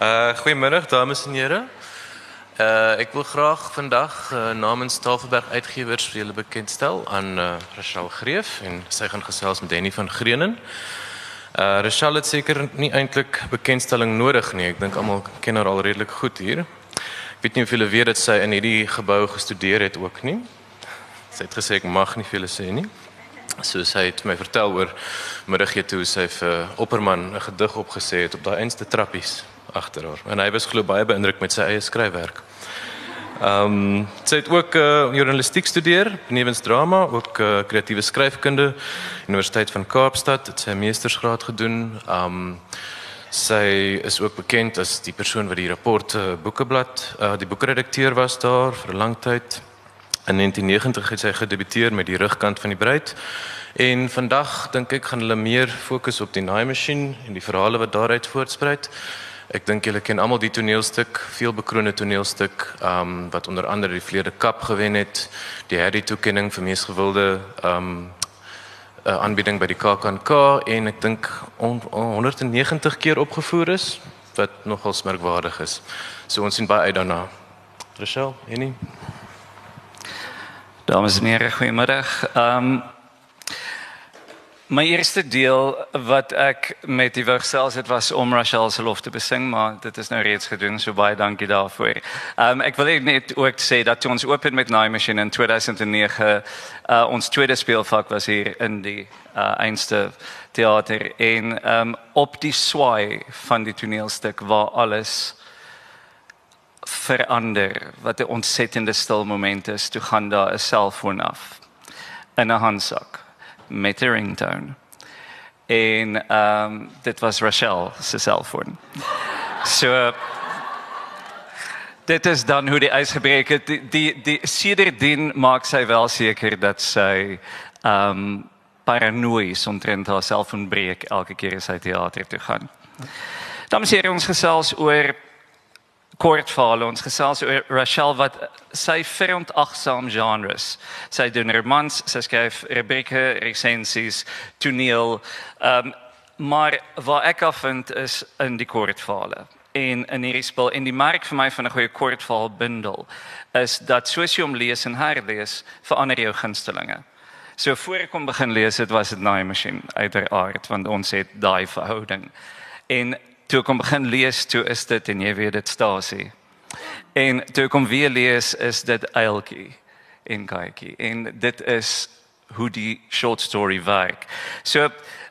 Uh goeiemiddag dames en here. Uh ek wil graag vandag uh, namens Tafelberg Uitgewers vir julle bekendstel aan uh, Rachel Greef en sy gaan gesels met Denny van Greenen. Uh Rachel het seker nie eintlik bekendstelling nodig nie. Ek dink almal ken haar al redelik goed hier. Ek weet nie of julle weet dat sy in hierdie gebou gestudeer het ook nie. Sy het gesê ek mag nie vir julle sê nie. So sy het my vertel oor middagete toe sy vir Opperman 'n gedig opgesê het op daai eenste trappies agter haar. En hy was glo baie beïndruk met sy eie skryfwerk. Ehm um, sy het ook uh, journalistiek studeer, benewens drama, ook uh, kreatiewe skryfkunde, Universiteit van Kaapstad, het sy meestersgraad gedoen. Ehm um, sy is ook bekend as die persoon wat die rapport uh, Boekeblad, uh, die boekredakteur was daar vir 'n lang tyd. In 1990 het sy gedebuteer met die rugkant van die bruid. En vandag dink ek gaan hulle meer fokus op die naaimasjien en die verhale wat daaruit voortspruit. Ek dink julle ken almal die toneelstuk, veel bekroonde toneelstuk, ehm um, wat onder andere die Vleerde Kap gewen het, die Harry toekenning vir mees gewilde ehm um, aanbieding by die KAKNK en ek dink 190 keer opgevoer is wat nogal merkwaardig is. So ons sien baie uit daarna. Rochelle, Annie. Dames en heren, goedemiddag. Um, mijn eerste deel wat ik met die worstels het was om Rachel se lof te besing, maar dit is nou reeds gedoen, so baie dankie daarvoor. Um ek wil net ook sê dat toe ons open met Nine Machine in 2009, uh, ons tweede speelvak was hier in die uh, einste theater en um op die swaai van die toneelstuk waar alles verander wat 'n ontsettende stil moment is toe gaan daar 'n selfoon af in 'n handsak met 'n ringtone en um, dit was Rachel se selfoon. So dit is dan hoe die ys gebreek het. Die die, die sedertdien maak sy wel seker dat sy ehm um, paranoïes omtrent haar selfoon breek elke keer as sy teater toe gaan. Dan sê ons gesels oor kort verhaal ons gesels oor Rachel wat sy verontagsaam genres. Sy doen romans, sy skryf rubrieke, resensies, toneel. Ehm um, maar wat ek afvind is in die kort verhale en in hierdie spel en die merk vir my van 'n goeie kort verhaal bundel is dat soos jy hom lees en herlees verander jou gunstelinge. So voor ek kom begin lees, dit was dit Naai Machine uiteraard want ons het daai verhouding. En toe ek kom begin lees, toe is dit en jy weet dit stasie. En toe ek kom weer lees, is dit eiltjie en kykie. En dit is hoe die short story werk. So,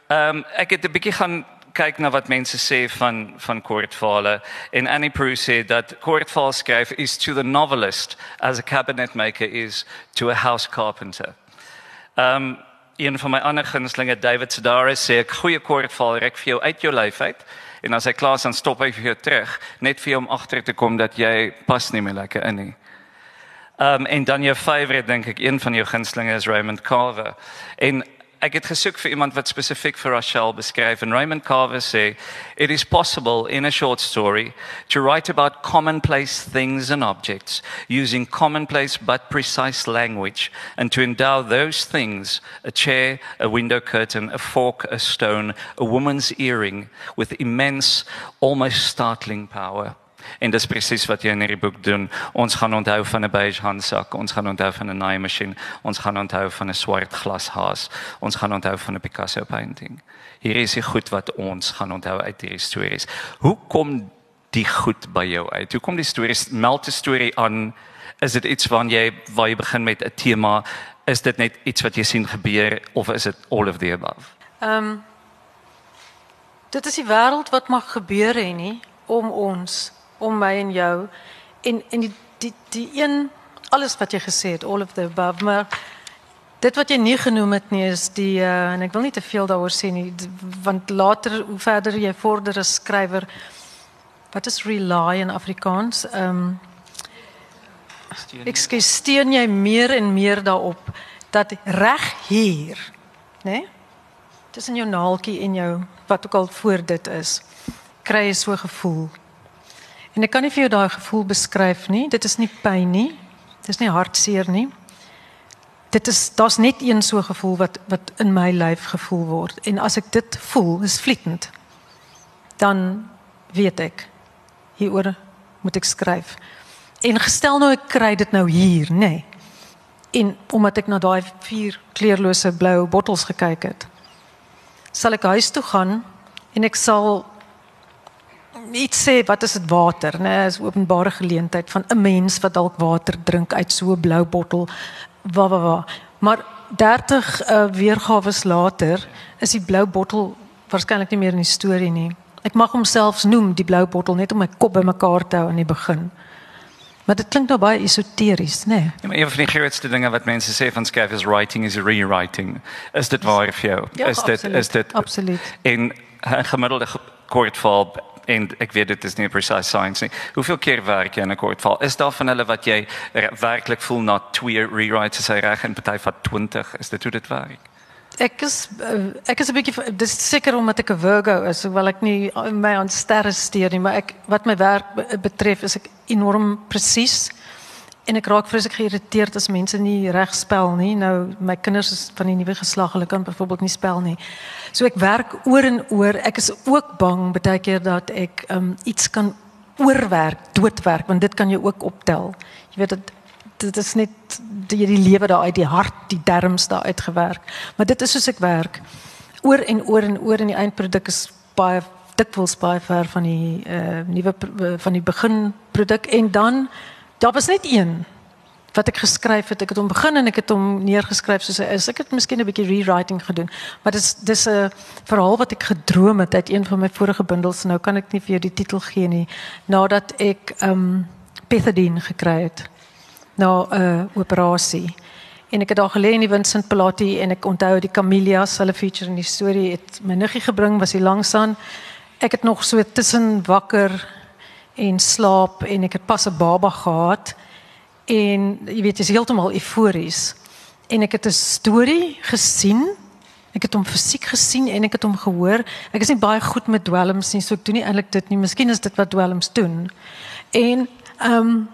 ehm um, ek het 'n bietjie gaan kyk na wat mense sê van van kortverhale en Annie Proulx sê dat kortverhale skryf is to the novelist as a cabinet maker is to a house carpenter. Ehm um, een van my ander gunstelinge David Sedaris sê 'n goeie kortverhaal rek vir jou uit jou lyf uit en as hy klaar is dan stop hy vir jou terug net vir jou om agter te kom dat jy pas nie meer lekker in nie. Ehm um, en dan jou favourite dink ek een van jou gunstelinge is Raymond Carver. En ek het gesoek vir iemand wat spesifiek vir Rachel beskryf en Raymond Carver sê it is possible in a short story to write about commonplace things and objects using commonplace but precise language and to endow those things a chair a window curtain a fork a stone a woman's earring with immense almost startling power En dis presies wat jy in hierdie boek doen. Ons gaan onthou van 'n beige handsak, ons gaan onthou van 'n naaimasjien, ons gaan onthou van 'n swart glashaas, ons gaan onthou van 'n Picasso painting. Hier is die goed wat ons gaan onthou uit hierdie stories. Hoe kom die goed by jou uit? Hoe kom die stories meld 'n storie aan? Is dit iets waarna jy waar jy begin met 'n tema? Is dit net iets wat jy sien gebeur of is dit all of the above? Ehm um, Dit is die wêreld wat mag gebeur hè nie om ons om my en jou en en die die die een alles wat jy gesê het all of the above maar dit wat jy nie genoem het nie is die uh, en ek wil nie te veel daaroor sê nie want later hoe verder jy vorder as skrywer wat is rely in Afrikaans ehm um, ek steun jy meer en meer daarop dat reg hier nê nee? tussen jou naaltjie en jou wat ook al voor dit is kry jy so gevoel En ek kan nie vir jou daai gevoel beskryf nie. Dit is nie pyn nie. Dit is nie hartseer nie. Dit is daar's net een so gevoel wat wat in my lyf gevoel word. En as ek dit voel, is vlietend. Dan weet ek hieroor moet ek skryf. En gestel nou ek kry dit nou hier, nê. Nee. En omdat ek na daai vier kleurlose blou bottels gekyk het, sal ek huis toe gaan en ek sal iets sê wat is dit water, né? Nee, is openbare geleentheid van 'n mens wat dalk water drink uit so 'n blou bottel. Wa wa wa. Maar 30 uh, weergawe later is die blou bottel waarskynlik nie meer in die storie nie. Ek mag homself noem die blou bottel net om my kop bymekaar te hou aan die begin. Maar dit klink nou baie esoteries, né? Nee. Ja, maar een van die grootste dinge wat mense sê van skryf is writing is rewriting. Is dit waar vir jou? Ja, is dit absoluut, is dit absoluut. in 'n gemiddelde kortval en ek weet dit is nie 'n precise science nie. Hoeveel keer werk jy in 'n kortval? Is daar van wat jy re- werklik voel na twee rewrites as hy reg en party van 20? Is dit hoe dit werk? Ek is ek is 'n seker omdat ek 'n Virgo is, hoewel ek nie my aan sterre steur nie, maar ek wat my werk be- betref is ek enorm presies. En ek raak vreeslik geïrriteerd as mense nie reg spel nie. Nou my kinders is van die nuwe geslag, hulle kan byvoorbeeld nie spel nie. So ek werk oor en oor. Ek is ook bang baie keer dat ek um, iets kan oorwerk, doodwerk, want dit kan jy ook optel. Jy weet dit dit is net die, die lewe daar uit die hart, die darmes daar uitgewerk. Maar dit is soos ek werk. Oor en oor en oor en die eindproduk is baie dikwels baie ver van die uh, nuwe pro- van die beginproduk en dan daar was net een wat ek geskryf het. Ek het hom begin en ek het hom neergeskryf soos hy is. Ek het miskien 'n bietjie rewriting gedoen, maar dis dis 'n verhaal wat ek gedroom het uit een van my vorige bundels. Nou kan ek nie vir jou die titel gee nie. Nadat ek ehm um, pethidine gekry het na 'n uh, operasie. En ek het daar gelê in die Vincent Palati en ek onthou die Camellias, hulle feature in die storie het my niggie gebring was hy langs aan. Ek het nog so tussen wakker en slaap en ek het pas 'n baba gehad en jy weet jy's heeltemal eufories. En ek het 'n storie gesien. Ek het hom fisiek gesien en ek het hom gehoor. Ek is nie baie goed met dwelms nie, so ek doen nie eintlik dit nie. Miskien is dit wat dwelms doen. En ehm um,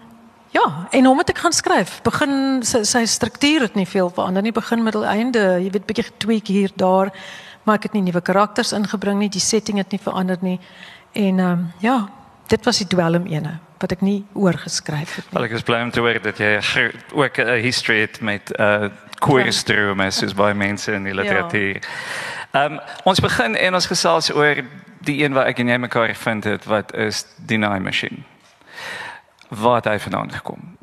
Ja, en hom het ek gaan skryf. Begin sy, sy struktuur het nie veel verander nie. Begin middel einde, jy weet bietjie getweak hier daar, maar ek het nie nuwe karakters ingebring nie. Die setting het nie verander nie. En ehm um, ja, dit was die dwelm ene wat ek nie oorgeskryf het nie. Wel ek is bly om te hoor dat jy ook 'n history het met uh koorstrome soos baie mense in die literatuur. Ehm um, ons begin en ons gesels oor die een wat ek en jy mekaar vind het wat is die naai masjien. Waar het hy vandaan gekom?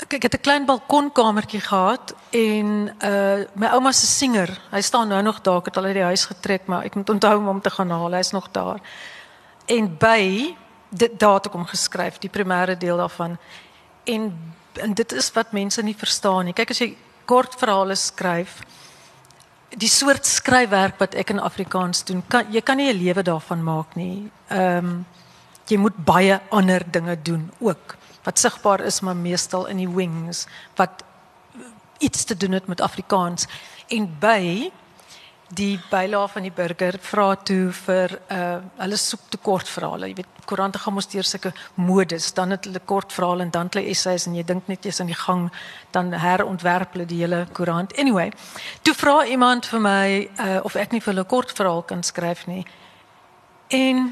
Ek, ek het 'n klein balkonkamertjie gehad en uh my ouma se singer, hy staan nou nog daar, ek het al uit die huis getrek, maar ek moet onthou om hom te gaan haal. Hy's nog daar. En by dit daar het ek hom geskryf, die primêre deel daarvan. En en dit is wat mense nie verstaan nie. Kyk as jy kort verhale skryf, die soort skryfwerk wat ek in Afrikaans doen, kan jy kan nie 'n lewe daarvan maak nie. Ehm um, jy moet baie ander dinge doen ook wat sigbaar is maar meestal in die wings wat iets te doen het met Afrikaans en by die bylae van die burger vra toe vir uh hulle soek te kort verhale jy weet koerante gaan mos deur sulke modes dan het hulle kort verhale en dan hulle essays en jy dink net jy's aan die gang dan herontwerp hulle die hele koerant anyway toe vra iemand vir my uh of ek nie vir hulle kort verhaal kan skryf nie en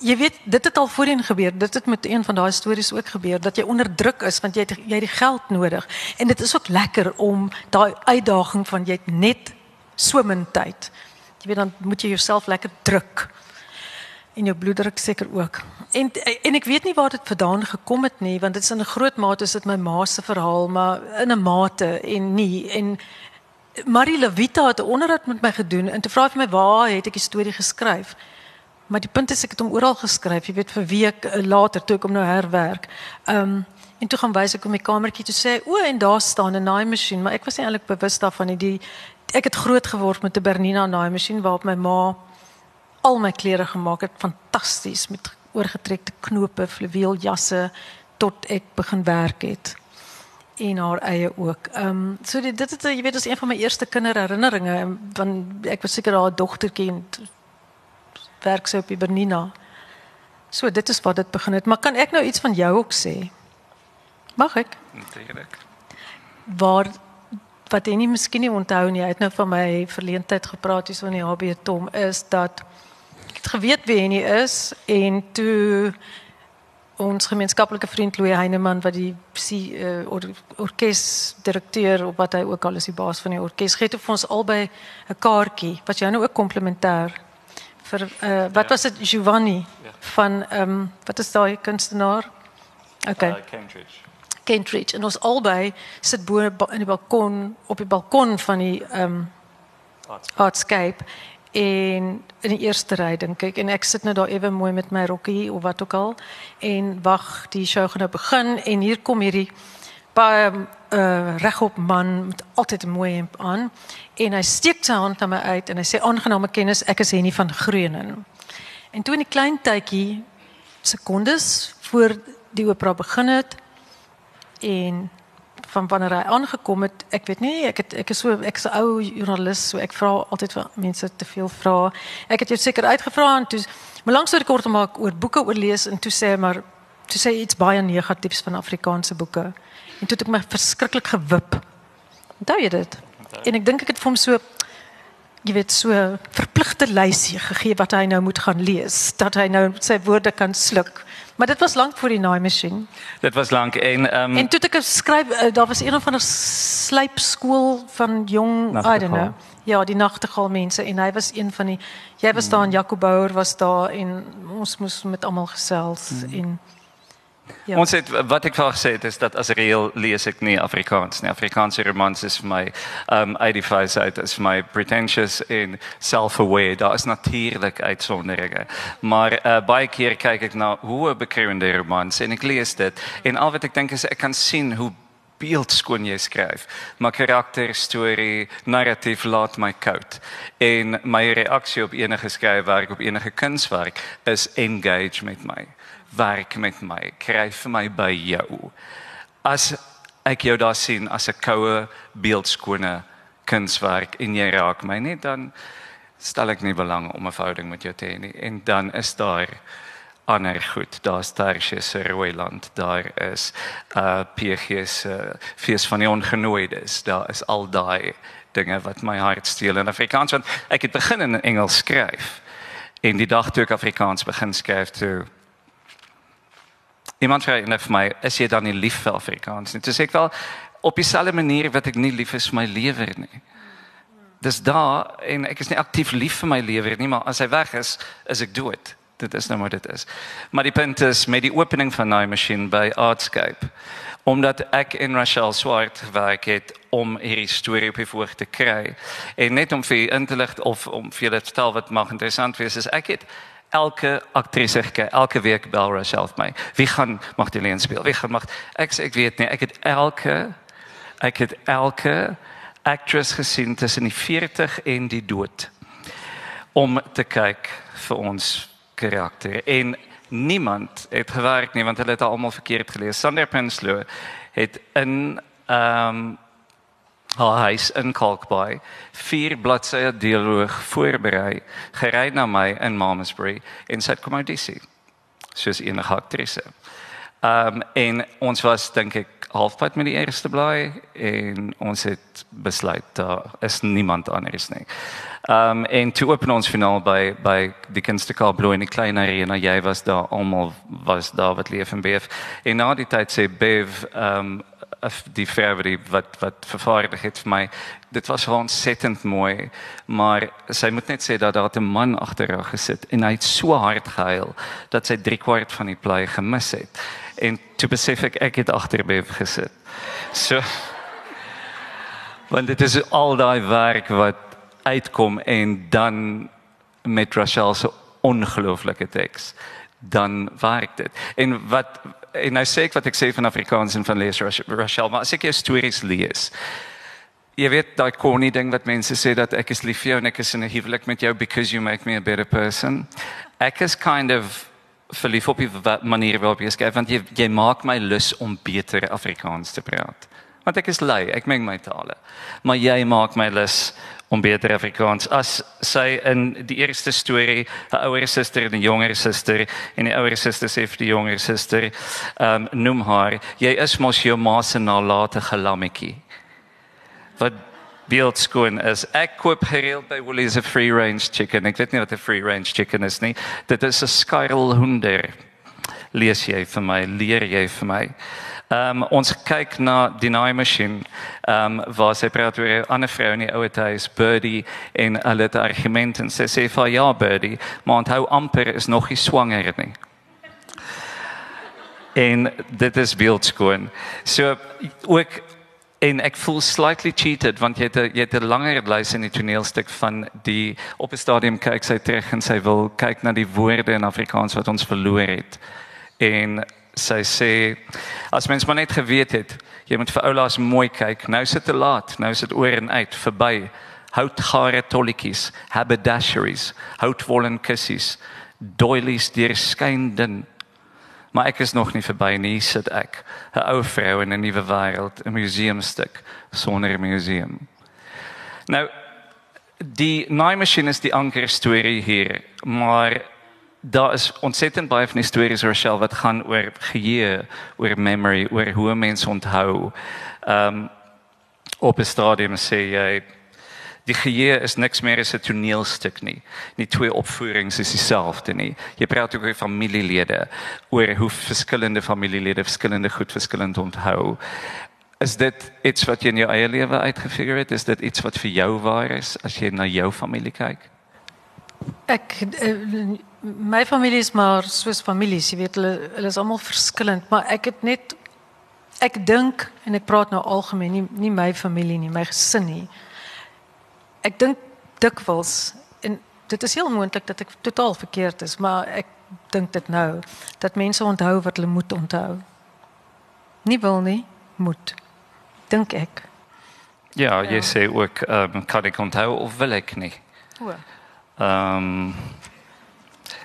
Jy weet, dit het al voorheen gebeur. Dit het met een van daai stories ook gebeur dat jy onder druk is want jy het jy het die geld nodig. En dit is ook lekker om daai uitdaging van jy het net min tyd. Jy weet dan moet jy jouself lekker druk. En jou bloeddruk seker ook. En en ek weet nie waar dit vandaan gekom het nie, want dit is in 'n groot mate is dit my ma se verhaal, maar in 'n mate en nie en Marie Levita het 'n onderhoud met my gedoen en toe vra hy vir my waar het ek die storie geskryf? Maar die punt is ek het hom oral geskryf, jy weet vir week uh, later toe ek hom nou herwerk. Ehm um, en toe gaan wys ek om my kamertjie toe sê, o en daar staan 'n naaimasjien, maar ek was nie eintlik bewus daarvan nie. Die ek het groot geword met 'n Bernina naaimasjien waarop my ma al my klere gemaak het, fantasties met oorgetrekte knope, fluweeljasse tot ek begin werk het en haar eie ook. Ehm um, so dit dit het jy weet dis een van my eerste kinderherinneringe want ek was seker haar dogtertjie en werk sy op die Bernina. So dit is wat dit begin het, maar kan ek nou iets van jou ook sê? Mag ek? Natuurlik. Waar wat jy nie miskien nie onthou nie, hy het nou van my verleentheid gepraat hier so in die HB Tom is dat het geweet wie hy is en toe ons gemeenskaplike vriend Louis Heineman wat die uh, or, orkesdirekteur of wat hy ook al is die baas van die orkes gee het vir ons albei 'n kaartjie wat jou nou ook komplementêr vir uh, wat ja. was dit Giovanni ja. van ehm um, wat is daai kunstenaar? Okay. Uh, Cambridge. Cambridge en ons albei sit bo in die balkon op die balkon van die ehm um, Artscape en in die eerste ry dink ek. En ek sit nou daar ewe mooi met my rokkie of wat ook al. En wag die show gaan nou begin. En hier kom hierdie baie uh, regop man met altyd 'n mooi hemp aan. En hy steek sy hand na my uit en hy sê aangename kennis. Ek is Henny van Greunen en toe in die klein tydjie sekondes voor die opera begin het en van wanneer hy aangekom het, ek weet nie, ek het ek is so ek is 'n ou joernalis, so ek vra altyd vir mense te veel vra. Ek het jou seker uitgevra en toe maar langs oor kort maak oor boeke oorlees en toe sê hy maar toe sê iets baie negatiefs van Afrikaanse boeke. En toe het ek my verskriklik gewip. Onthou jy dit? En ek dink ek het vir hom so jy weet so verpligte lysie gegee wat hy nou moet gaan lees, dat hy nou sy woorde kan sluk. Maar dit was lank voor die naaimasjien. Dit was lank en um, En toe ek skryf uh, daar was een of ander slypskool van jong I don't know. Ja, die nagtegaal mense en hy was een van die jy was hmm. daar en Jaco Bouwer was daar en ons moes met almal gesels hmm. en Ja. Ons het wat ek vir gesê het is dat as reël lees ek nie Afrikaans nie. Afrikaanse romans is vir my um 85 uit is vir my pretentious in self-aware. Daar is natuurlik uitsonderinge. Maar uh, baie keer kyk ek na hoe bekruiende romans en ek lees dit en al wat ek dink is ek kan sien hoe beeldskoon jy skryf. Maar karakter, storie, narratief laat my koud. En my reaksie op enige skryfwerk, op enige kunswerk is engage met my werk met my, kry vir my by jou. As ek jou daar sien as 'n koue beeldskone kunswerk en jy raak my net dan stel ek nie belang om 'n verhouding met jou te hê nie en dan is daar ander goed. Daar's Tertius Rooiland, daar is uh PG se fees van die ongenooides. Daar is al daai dinge wat my hart steel in Afrikaans want ek het begin in Engels skryf. En die dag toe ek Afrikaans begin skryf toe Iemand vra net vir my, is jy dan nie lief vir Afrikaans nie? Dis ek wel op dieselfde manier wat ek nie lief is vir my lewer nie. Dis daar en ek is nie aktief lief vir my lewer nie, maar as hy weg is, is ek dood. Dit is nou wat dit is. Maar die punt is met die opening van daai masjien by Artscape omdat ek en Rachel Swart gewerk het om hierdie storie op die voorg te kry en net om vir in te lig of om vir julle te vertel wat mag interessant wees is ek het elke aktrise gekry. Elke week bel Rachel my. Wie gaan Magdalene speel? Wie gaan mag ek ek weet nie. Ek het elke ek het elke actress gesien tussen die 40 en die dood om te kyk vir ons karakter. En niemand het gewerk nie want hulle het almal verkeerd gelees. Sander Penslow het in ehm um, haar huis in Kalkbaai vier bladsye dialoog voorberei gery na my in Malmesbury en sy het kom audisie soos enige aktrise. Ehm um, en ons was dink ek halfpad met die eerste blaai en ons het besluit daar is niemand anders nie. Ehm um, en toe open ons finaal by by die Kunstekaal Blue in die klein arena. Jy was daar almal was daar wat leef en beef. En na die tyd sê Bev ehm um, die verwerie wat wat vervaardig het vir my. Dit was ontsettend mooi, maar sy moet net sê dat daar 'n man agter haar gesit en hy het so hard gehuil dat sy 3 kwart van die play gemis het. En toe besef ek ek het agter by gesit. So want dit is al daai werk wat uitkom en dan met Rachel se ongelooflike teks dan werk dit. En wat en nou sê ek wat ek sê van Afrikaans en van lees Rachel, maar as ek jou stories lees. Jy weet daai corny ding wat mense sê dat ek is lief vir jou en ek is in 'n huwelik met jou because you make me a better person. Ek is kind of verlief op die manier waarop jy skryf want jy jy maak my lus om beter Afrikaans te praat. Want ek is lui, ek meng my tale. Maar jy maak my lus om beter Afrikaans as sy in die eerste storie 'n ouer suster en 'n jonger suster en die ouer suster sê vir die jonger suster ehm um, noem haar jy is mos jou ma se nalatige lammetjie wat beeldskoon is. Ek koop gereeld by Woolies 'n free range chicken. Ek weet nie wat 'n free range chicken is nie. Dit is 'n skuilhoender. Lees jy vir my, leer jy vir my. Ehm um, ons kyk na die naai masjien. Ehm um, waar sy praat oor 'n ander vrou in die ouer huis, Birdie en hulle het argument en sy sê vir ja Birdie, maar onthou amper is nog nie swanger nie. En dit is beeldskoon. So ook en ek voel slightly cheated want jy het 'n jy het 'n langer lys in die toneelstuk van die op 'n stadium kyk sy terug en sy wil kyk na die woorde in Afrikaans wat ons verloor het. En sy sê as mens maar net geweet het jy moet vir oulaas mooi kyk nou sit te laat nou sit oor en uit verby houtgare tolletjies haberdasheries houtwollen kussies doilies deur skynend Maar ek is nog nie verby nie, sit ek, 'n ou vrou in 'n nuwe wêreld, 'n museumstuk sonder 'n museum. Nou die Machine is die anker storie hier, maar daar is ontsettend baie van die stories oor Shell wat gaan oor geheue, oor memory, oor hoe mense onthou. Ehm um, op 'n stadium sê jy Die geheue is niks meer as 'n toneelstuk nie. Nie twee opvoerings is dieselfde nie. Jy praat oor familielede, oor hoe verskillende familielede verskillende goed verskillend onthou. Is dit iets wat jy in jou eie lewe uitgefigure het? Is dit iets wat vir jou waar is as jy na jou familie kyk? Ek uh, my familie is maar soos families, jy weet hulle hulle is almal verskillend, maar ek het net ek dink en ek praat nou algemeen, nie nie my familie nie, my gesin nie ek dink dikwels en dit is heel moontlik dat ek totaal verkeerd is, maar ek dink dit nou dat mense onthou wat hulle moet onthou. Nie wil nie, moet. Dink ek. Ja, jy ja. sê ook ehm um, kan ek onthou of wil ek nie. O. Ehm um,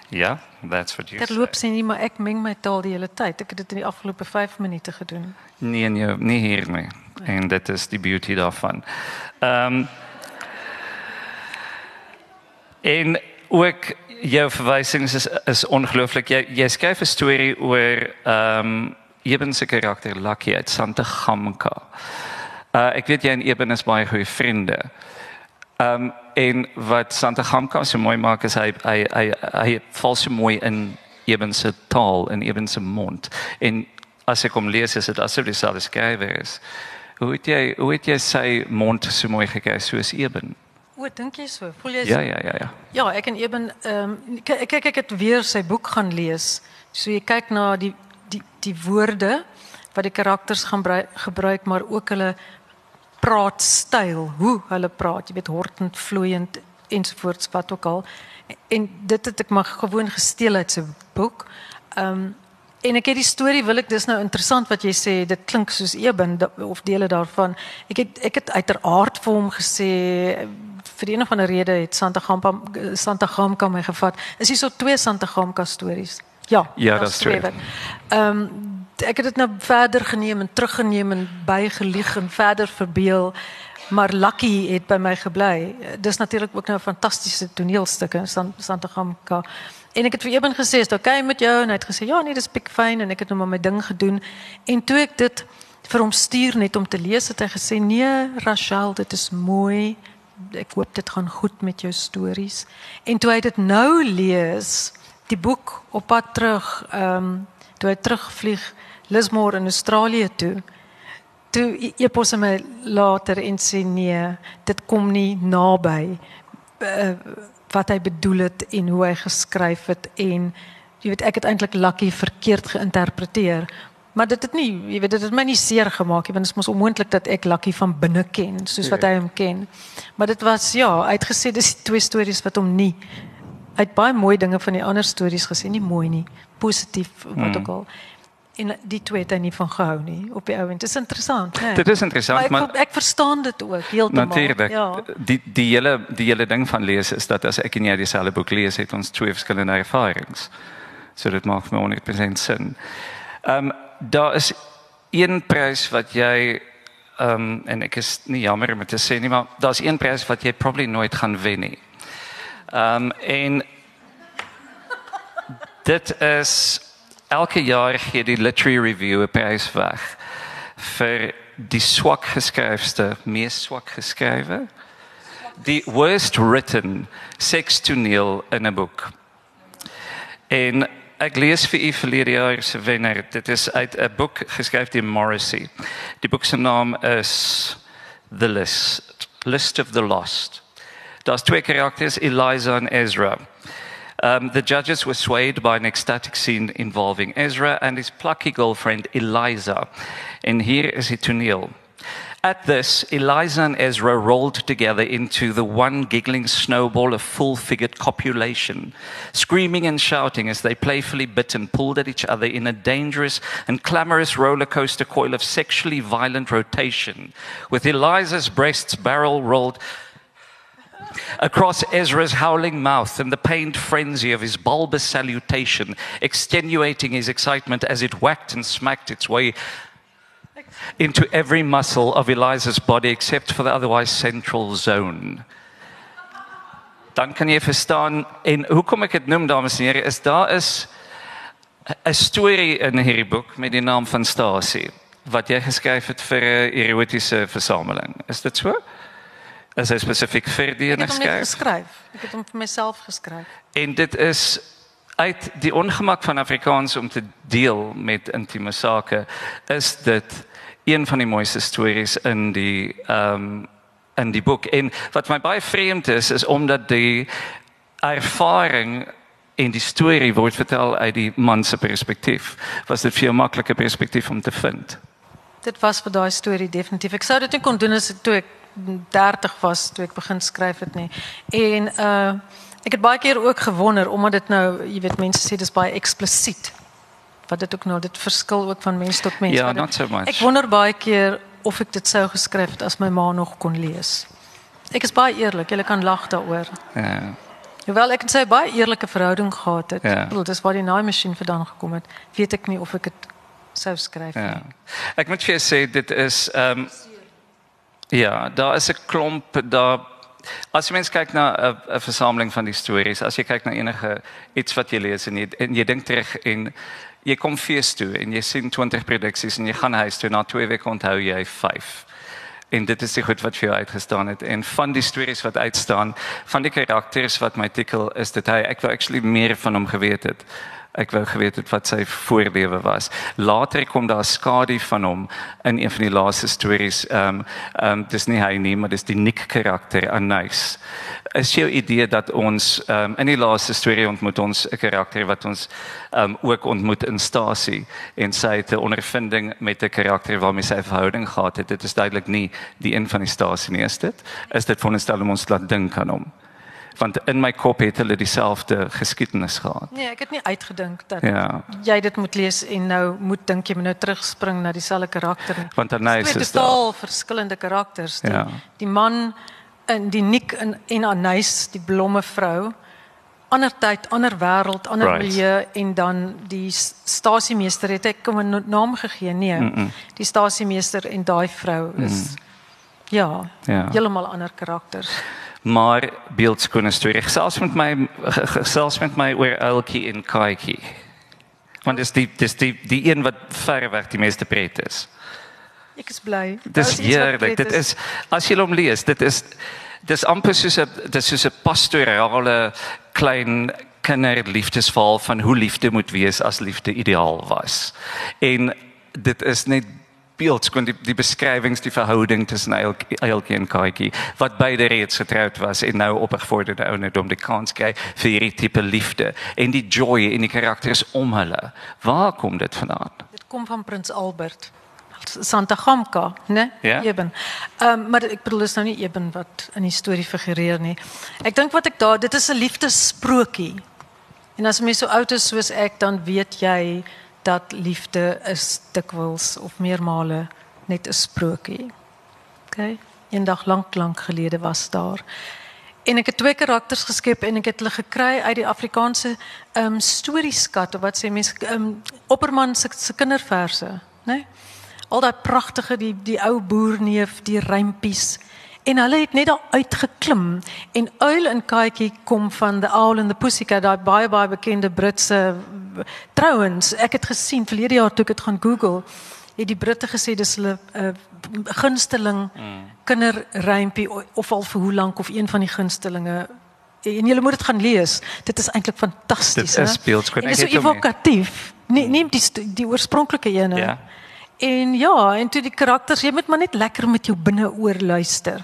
Ja, that's what you Dit loop sien nie, maar ek meng my taal die hele tyd. Ek het dit in die afgelope 5 minute gedoen. Nee, nee, nie hier nie. En dit is die beauty daarvan. Ehm um, En ook jou verwysings is is ongelooflik. Jy jy skryf 'n storie oor ehm um, Eben se karakter Lucky uit Santa Gamka. Uh ek weet jy en Eben is baie goeie vriende. Ehm um, en wat Santa Gamka so mooi maak is hy hy hy hy val so mooi in Eben se taal en Eben se mond. En as ek hom lees is dit asof dieselfde skrywer is. Hoe het jy hoe het jy sy mond so mooi gekry soos Eben? O, dink jy so? Voel jy so? Ja, ja, ja, ja. Ja, ek en Eben ehm um, kyk ek het weer sy boek gaan lees. So jy kyk na die die die woorde wat die karakters gaan gebruik, maar ook hulle praatstyl, hoe hulle praat, jy weet hortend, vloeiend ensovoorts wat ook al. En dit het ek maar gewoon gesteel uit sy boek. Ehm um, En ek het die storie wil ek dis nou interessant wat jy sê dit klink soos Eben of dele daarvan. Ek het ek het uiteraard vir hom gesê vir een of ander rede het Santa Gampa Santa Gamka my gevat. Is hier so twee Santa Gamka stories? Ja. Ja, dat is twee. Ehm um, ek het dit nou verder geneem en teruggeneem en bygelieg en verder verbeel. Maar Lucky het by my gebly. Dis natuurlik ook nou 'n fantastiese toneelstuk in Santa Gamka. En ek het vir Eben gesê, "Is dit oukei okay met jou?" En hy het gesê, "Ja, nee, dis pik fyn." En ek het nou maar my ding gedoen. En toe ek dit vir hom stuur net om te lees, het hy gesê, "Nee, Rachel, dit is mooi. Ek hoop dit gaan goed met jou stories." En toe hy dit nou lees, die boek op pad terug, ehm, um, toe hy terugvlieg Lismore in Australië toe, toe epos hy my later en sê, "Nee, dit kom nie naby." Uh, wat hy bedoel het en hoe hy geskryf het en jy weet ek het eintlik Lucky verkeerd geïnterpreteer maar dit het nie jy weet dit het my nie seer gemaak nie want dit is mos onmoontlik dat ek Lucky van binne ken soos wat hy hom ken maar dit was ja uitgesê dis twee stories wat hom nie uit baie mooi dinge van die ander stories gesê nie mooi nie positief wat hmm. ook al en die twee het hy nie van gehou nie op die ouend. Dit is interessant, hè. Dit is interessant, maar ek, maar ek verstaan dit ook heeltemal. Natuurlik. Ja. Die die hele die hele ding van lees is dat as ek en jy dieselfde boek lees, het ons twee verskillende ervarings. So dit maak my 100% sin. Ehm um, daar is een prys wat jy ehm um, en ek is nie jammer om te sê nie, maar daar's een prys wat jy probably nooit gaan wen nie. Ehm um, en dit is elke jaar gee die literary review 'n prys weg vir die swak geskryfste, mees swak geskrywe, die worst written sekstoneel in 'n boek. En ek lees vir u verlede jaar se wenner. Dit is uit 'n boek geskryf deur Morrissey. Die boek se naam is The List, List of the Lost. Daar's twee karakters, Eliza en Ezra. Um, the judges were swayed by an ecstatic scene involving Ezra and his plucky girlfriend Eliza. And here is it to Neil. At this, Eliza and Ezra rolled together into the one giggling snowball of full figured copulation, screaming and shouting as they playfully bit and pulled at each other in a dangerous and clamorous roller coaster coil of sexually violent rotation, with Eliza's breasts barrel rolled across Ezra's howling mouth and the pained frenzy of his bulbous salutation, extenuating his excitement as it whacked and smacked its way into every muscle of Eliza's body except for the otherwise central zone. Dan kan jy verstaan en hoekom ek dit noem dames en here is daar is 'n storie in hierdie boek met die naam van Stasie wat jy geskryf het vir eh, 'n erotiese versameling. Is dit so? Is hy spesifiek vir die Ek het hom geskryf? Ek het hom vir myself geskryf. En dit is uit die ongemak van Afrikaans om te deel met intieme sake is dit een van die mooiste stories in die ehm um, in die boek. En wat my baie vreemd is is omdat die ervaring en die storie word vertel uit die man se perspektief. Was dit vir jou maklike perspektief om te vind? Dit was vir daai storie definitief. Ek sou dit nie kon doen as ek toe ek 30 was toe ek begin skryf het nie. En uh ek het baie keer ook gewonder omdat dit nou, jy weet mense sê dis baie eksplisiet. Wat dit ook nou dit verskil ook van mens tot mens. Ja, dit- not so much. Ek wonder baie keer of ek dit sou geskryf het as my ma nog kon lees. Ek is baie eerlik, jy kan lag daaroor. Ja. Hoewel ek 'n baie eerlike verhouding gehad het. Ja. Bedoel dis waar die naaimasjien vandaan gekom het. Weet ek nie of ek dit sou skryf nie. Ja. Ek moet vir jou sê dit is ehm um, ja, daar is 'n klomp daar as jy mens kyk na 'n versameling van die stories, as jy kyk na enige iets wat jy lees en jy en jy dink terug en jy kom fees toe en jy sien 20 produksies en jy gaan huis toe na 2 weke onthou jy 5. En dit is die goed wat vir jou uitgestaan het en van die stories wat uitstaan, van die karakters wat my tikkel is dit hy ek wou actually meer van hom geweet het. Ek wou geweet het wat sy voorlewe was. Later kom daar skadu van hom in een van die laaste stories. Ehm um, ehm um, dis nie hy nie, maar dis die Nick karakter Anais. Is jou idee dat ons ehm um, in die laaste storie ontmoet ons 'n karakter wat ons ehm um, ook ontmoet in Stasie en sy het 'n ondervinding met 'n karakter waarmee sy 'n verhouding gehad het. Dit is duidelik nie die een van die Stasie nie, is dit? Is dit veronderstel om ons laat dink aan hom? Want in my kop het hulle dieselfde geskiedenis gehad. Nee, ek het nie uitgedink dat Ja. jy dit moet lees en nou moet dink jy moet nou terugspring na dieselfde karakter. nie. Want Twee is daar. totaal verskillende karakters. Die, Ja. die man in die Nick en en Anais, die blomme vrou. Ander tyd, ander wêreld, ander Right. milieu en dan die stasiemeester het ek hom 'n naam gegee. Nee. Mm -mm. Die stasiemeester en daai vrou is ja, Ja. heeltemal ander karakters. Maar beeldskone storie. Gesels met my gesels met my oor Elkie en Kaatjie. Want dis die dis die die een wat verreweg die meeste pret is. Ek is bly. Dis heerlik. Dit is as jy hom lees, dit is dis amper soos 'n dis soos 'n pastorale klein kinderliefdesverhaal van hoe liefde moet wees as liefde ideaal was. En dit is net beeldskoon die die beskrywings die verhouding tussen Eilkie en Kaatjie wat beide reeds getroud was en nou op 'n gevorderde ouderdom die kans kry vir hierdie tipe liefde en die joy in die karakters om hulle. Waar kom dit vandaan? Dit kom van Prins Albert. Santa Gamka, né? Ja. Eben. Ehm um, maar ek bedoel is nou nie Eben wat in die storie figureer nie. Ek dink wat ek daar dit is 'n liefdessprokie. En as mens so oud is soos ek dan weet jy dat liefde is dikwels of meermale net 'n sprokie. OK. Eendag lank lank gelede was daar En ek het twee karakters geskep en ek het hulle gekry uit die Afrikaanse ehm um, storieskat of wat sê mense ehm um, Opperman se se kinderverse, né? Nee? Al daai pragtige die die ou boerneef, die rympies. En hulle het net daar uitgeklim en Uil en Katjie kom van The Owl and the Pussycat, daai baie baie bekende Britse trouens. Ek het gesien verlede jaar toe ek dit gaan Google het die Britte gesê dis hulle uh, gunsteling mm. kinderrympie of al vir hoe lank of een van die gunstelinge en julle moet dit gaan lees. Dit is eintlik fantasties, Dit is beeldskoon. Dit is so evokatief. Nee, neem die die oorspronklike ene. Ja. En ja, en toe die karakters, jy moet maar net lekker met jou binneoor luister.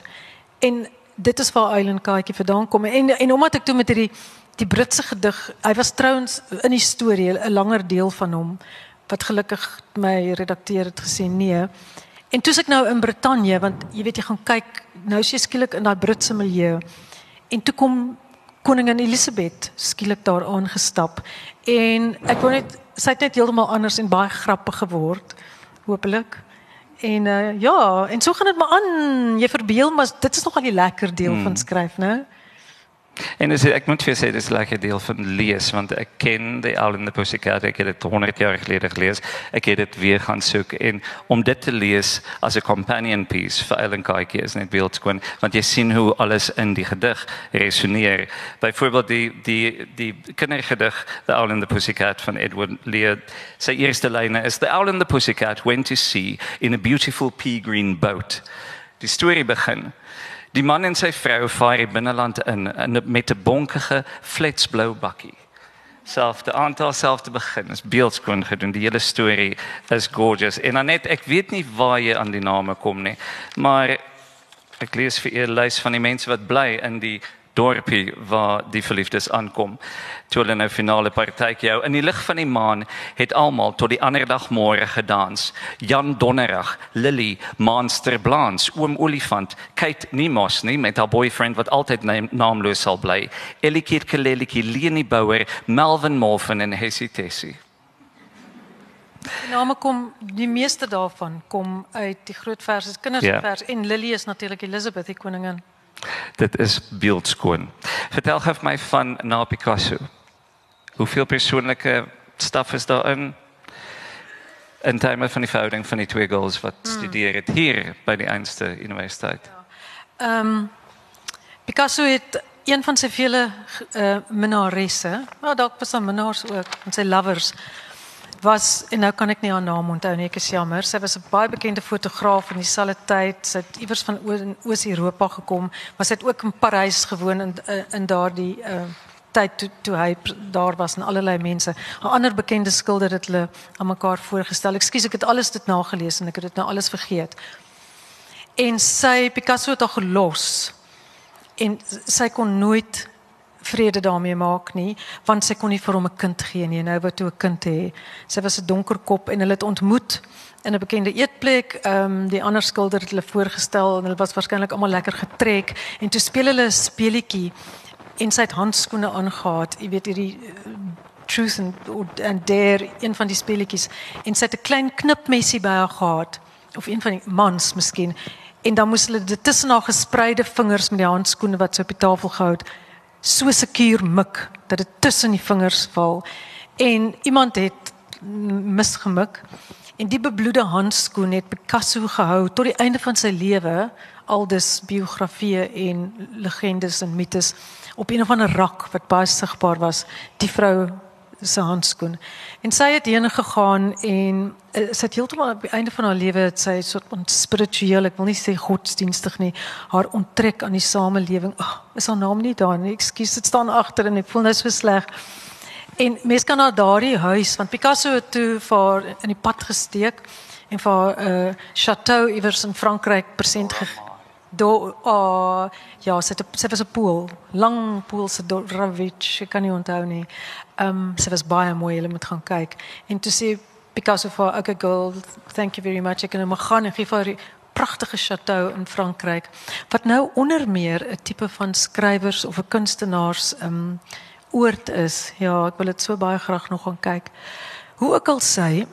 En dit is waar Eileen Kaatjie vandaan kom en en omdat ek toe met hierdie die Britse gedig, hy was trouens in die storie 'n langer deel van hom wat gelukkig my redakteur het gesê nee. En toe's ek nou in Brittanje want jy weet jy gaan kyk nou is jy skielik in daai Britse milieu. En toe kom koningin Elisabeth skielik daar aangestap en ek wou net sy het net heeltemal anders en baie grappig geword hopelik. En uh, ja, en so gaan dit maar aan. Jy verbeel maar dit is nogal die lekker deel hmm. van skryf, né? En is, ek moet vir sê dis 'n lekker deel van lees want ek ken die Owl in the Pussycat ek het dit 100 jaar gelede gelees. Ek het dit weer gaan soek en om dit te lees as 'n companion piece vir Ellen Kaitjie is net beeldskoon want jy sien hoe alles in die gedig resoneer. Byvoorbeeld die die die kindergedig The Owl in the Pussycat van Edward Lear. Sy eerste lyne is The Owl in the Pussycat went to sea in a beautiful pea green boat. Die storie begin Die man en sy vrou vaar die binneland in, in met 'n bonkige fletsblou bakkie. Selfde aantal selfde begin is beeldskoon gedoen. Die hele storie is gorgeous. En dan net ek weet nie waar jy aan die name kom nie, maar ek lees vir u 'n lys van die mense wat bly in die dorpie waar die verliefdes aankom. Toe hulle nou finale partytjie hou in die lig van die maan het almal tot die ander dag môre gedans. Jan Donnerig, Lily, Monster Blans, Oom Olifant, Kate Nimos nie met haar boyfriend wat altyd naam, naamloos sal bly. Ellie Kirkelelletjie, Leni Bouwer, Melvin Morfin en Hessie Tessie. Die name kom die meeste daarvan kom uit die groot verse, kindersvers Ja. en Lily is natuurlik Elizabeth die koningin. Dit is beeldskoon. Vertel gou vir my van na Picasso. Hoeveel persoonlike staf is daarin? In terme van die verhouding van die twee girls wat Hmm. studeer het hier by die Einste Universiteit. Ehm um, Picasso het een van sy vele uh, minnaresse, maar dalk was daar minnaars ook, en sy lovers was en nou kan ek nie haar naam onthou nie, ek is jammer. Sy was 'n baie bekende fotograaf in dieselfde tyd. Sy het iewers van Oos-Europa gekom, maar sy het ook in Parys gewoon in in, in daardie uh, tyd toe toe hy daar was en allerlei mense. 'n Ander bekende skilder het hulle aan mekaar voorgestel. Ekskuus, ek het alles dit nagelees en ek het dit nou alles vergeet. En sy Picasso het haar gelos. En sy kon nooit vrede daarmee maak nie, want sy kon nie vir hom 'n kind gee nie. Nou wou toe 'n kind hê. Sy was 'n donker kop en hulle het ontmoet in 'n bekende eetplek. Ehm um, die ander skilder het hulle voorgestel en hulle was waarskynlik almal lekker getrek en toe speel hulle 'n speletjie en sy het handskoene aangetree. Jy weet hierdie uh, truth and and dare een van die speletjies en sy het 'n klein knipmesie by haar gehad of een van die mans miskien en dan moes hulle dit tussen haar gespreide vingers met die handskoene wat sy op die tafel gehou het so sekuur mik dat dit tussen die vingers val. En iemand het misgemik. En die bebloede handskoen het Picasso gehou tot die einde van sy lewe. Aldus biografieë en legendes en mites op een of ander rak wat baie sigbaar was. Die vrou se handskoen. En sy het heen gegaan en uh, sy het heeltemal op die einde van haar lewe het sy soort van spiritueel ek wil nie sê godsdienstig nie haar onttrek aan die samelewing. Oh, is haar naam nie daar nie? Ekskuus dit staan agter en ek voel nou so sleg. En mens kan na daardie huis want Picasso het toe vir haar in die pad gesteek en vir haar 'n uh, chateau iewers in Frankryk persent gegee. Do ja, sy was 'n pool, lang pool se Doravich, ek kan nie onthou nie. Ehm um, sy was baie mooi, jy moet gaan kyk. En toe sê Picasso haar, okay girl, thank you very much. Ek kan maar gaan en gee vir die pragtige chateau in Frankryk wat nou onder meer 'n tipe van skrywers of kunstenaars ehm um, is. Ja, ek wil dit so baie graag nog gaan kyk. Hoe ook al sy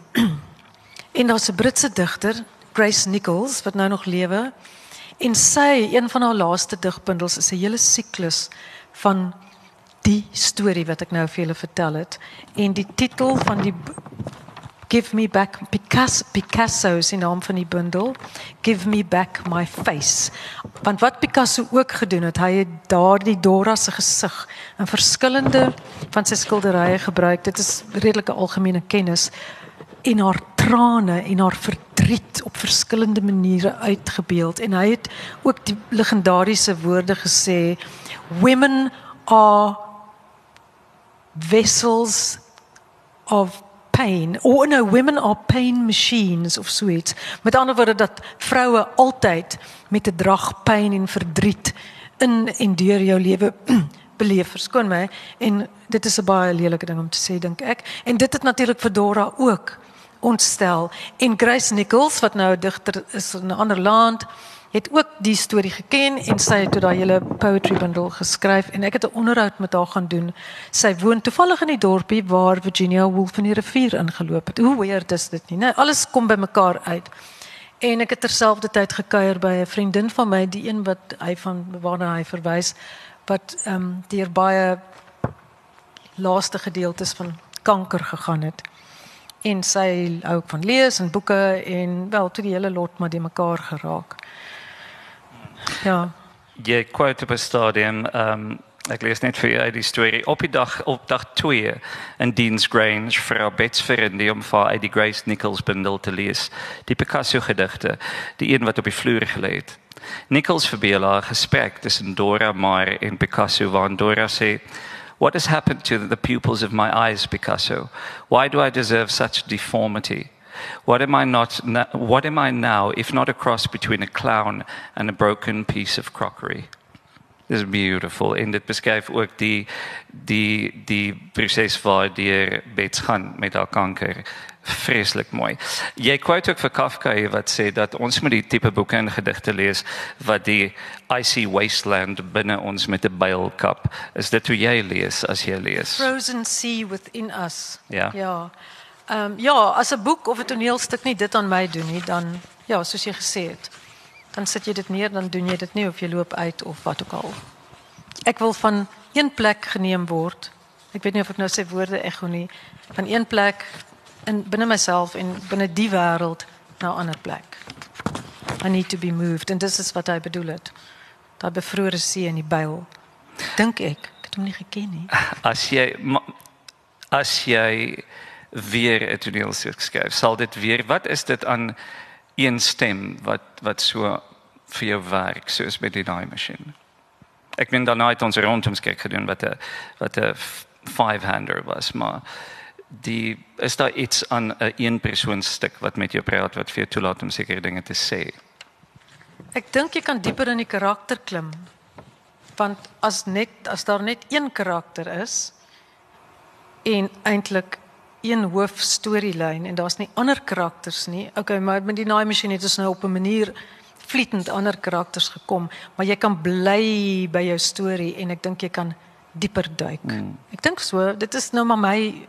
en daar's 'n Britse digter, Grace Nichols wat nou nog lewe. En sy, een van haar laaste digbundels is 'n hele siklus van die storie wat ek nou vir julle vertel het. En die titel van die Give me back Picasso Picasso die naam van die bundel. Give me back my face. Want wat Picasso ook gedoen het, hy het daardie Dora se gesig in verskillende van sy skilderye gebruik. Dit is redelike algemene kennis en haar trane en haar verdriet op verskillende maniere uitgebeeld. En hy het ook die legendariese woorde gesê women are vessels of pain. Or no women are pain machines of sweet met ander woorde dat vroue altyd met 'n drag pyn en verdriet in en deur jou lewe beleef. Verskoon my. En dit is 'n baie lelike ding om te sê dink ek. En dit het natuurlik vir Dora ook ontstel en Grace Nichols wat nou 'n digter is in 'n ander land het ook die storie geken en sy het toe daai hele poetry bundle geskryf en ek het 'n onderhoud met haar gaan doen. Sy woon toevallig in die dorpie waar Virginia Woolf in die rivier ingeloop het. Hoe weird is dit nie? Nou alles kom bymekaar uit. En ek het terselfdertyd gekuier by 'n vriendin van my, die een wat hy van waarna hy verwys wat ehm um, deur baie laaste gedeeltes van kanker gegaan het. En sy hou van lees en boeke en wel toe die hele lot maar die mekaar geraak. Ja. Jy quote op 'n stadium ehm um, ek lees net vir jou die storie op die dag op dag 2 in Dean's Grange vir our bets vir in die om vir uit die Grace Nichols bundel te lees. Die Picasso gedigte, die een wat op die vloer gelê het. Nichols verbeel haar gesprek tussen Dora Maar en Picasso waar Dora sê What has happened to the pupils of my eyes, Picasso? Why do I deserve such deformity? What am I not what am I now if not a cross between a clown and a broken piece of crockery? This is beautiful en dit beskryf ook die die die proses waardeur Bets gaan met haar kanker. Vreeslik mooi. Jy quote ook vir Kafka wat sê dat ons moet die tipe boeke en gedigte lees wat die icy wasteland binne ons met 'n byl kap. Is dit hoe jy lees as jy lees? Frozen sea within us. Ja. Ja. Ehm um, ja, as 'n boek of 'n toneelstuk nie dit aan my doen nie, dan ja, soos jy gesê het, dan sit jy dit neer, dan doen jy dit nie of jy loop uit of wat ook al. Ek wil van een plek geneem word. Ek weet nie of ek nou sê woorde ego nie, van een plek in binne myself en binne die wêreld na 'n ander plek. I need to be moved and this is what I bedoel het. Daai bevrore see in die byl. Dink ek, ek het hom nie geken nie. As jy as jy weer 'n toneelstuk skryf, sal dit weer wat is dit aan een stem wat wat so vir jou werk soos met die daai masjien. Ek ben daarna het ons rondom kyk gedoen wat 'n wat 'n five hander was, maar die is daar iets aan 'n een, persoon stuk wat met jou praat wat vir jou toelaat om sekere dinge te sê. Ek dink jy kan dieper in die karakter klim. Want as net as daar net een karakter is en eintlik een hoofstorielyn en daar's nie ander karakters nie. Okay, maar met die naai masjien het ons nou op 'n manier vlietend ander karakters gekom, maar jy kan bly by jou storie en ek dink jy kan dieper duik. Mm. Ek dink so, dit is nou maar my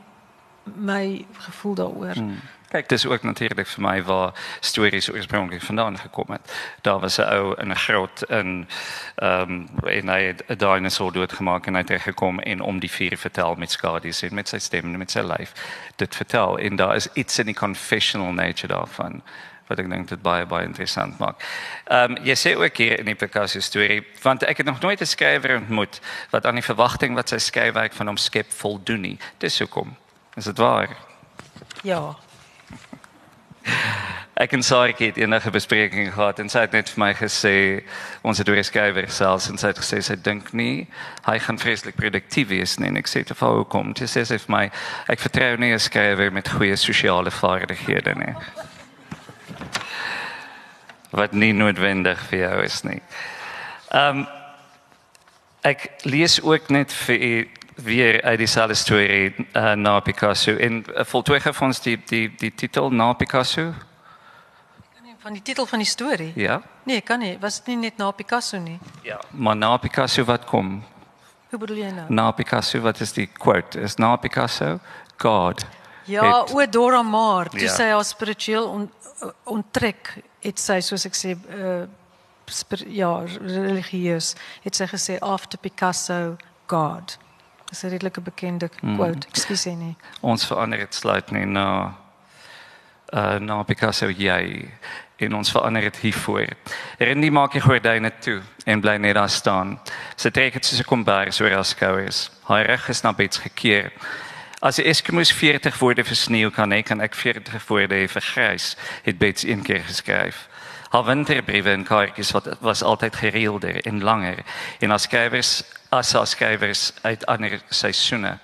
my gevoel daaroor. Mm. Kyk, dis ook natuurlik vir my waar stories oorspronklik vandaan gekom het. Daar was 'n ou in 'n grot in ehm um, en hy het 'n dinosaur doodgemaak en hy het gekom en om die vuur vertel met skadu's en met sy stem en met sy lyf dit vertel en daar is iets in die confessional nature daarvan wat ek dink dit baie baie interessant maak. Ehm um, jy sê ook hier in die Picasso storie want ek het nog nooit 'n skrywer ontmoet wat aan die verwagting wat sy skryfwerk van hom skep voldoen nie. Dis hoekom. Is dit waar? Ja. Ek en Saartjie het enige bespreking gehad en sy het net vir my gesê ons het oor skrywer selfs en sy het gesê sy dink nie hy gaan vreeslik produktief wees nie en ek sê te vir hoekom sy sê sy vir my ek vertrou nie 'n skrywer met goeie sosiale vaardighede nie wat nie noodwendig vir jou is nie. Ehm um, ek lees ook net vir weer uit dieselfde storie uh, na Picasso en uh, voltooi gee ons die die die titel na Picasso van die titel van die storie. Ja. Nee, kan nie. Was dit nie net na Picasso nie? Ja. Maar na Picasso wat kom? Hoe bedoel jy nou? Na Picasso wat is die quote? Is na Picasso God. Ja, het, o Dora Maar, toe ja. sy haar spiritueel on, onttrek, het sy soos ek sê uh ja, religieus, het sy gesê after Picasso God. Dis 'n redelike bekende hmm. quote. Mm. Ekskuus nie. Ons verander dit sluit nie na uh na Picasso jy en ons verander dit hiervoor. Rendy maak die gordyne toe en bly net daar staan. Sy trek dit soos 'n kombers oor haar skouers. Haar rug is na bets gekeer. As die Eskimos 40 woorde vir sneeu kan hê, kan ek 40 woorde hê vir grys, het Bets een keer geskryf. Haar winterbriewe en kaartjies wat was altyd gereelder en langer en as skrywers as as skrywers uit ander seisoene.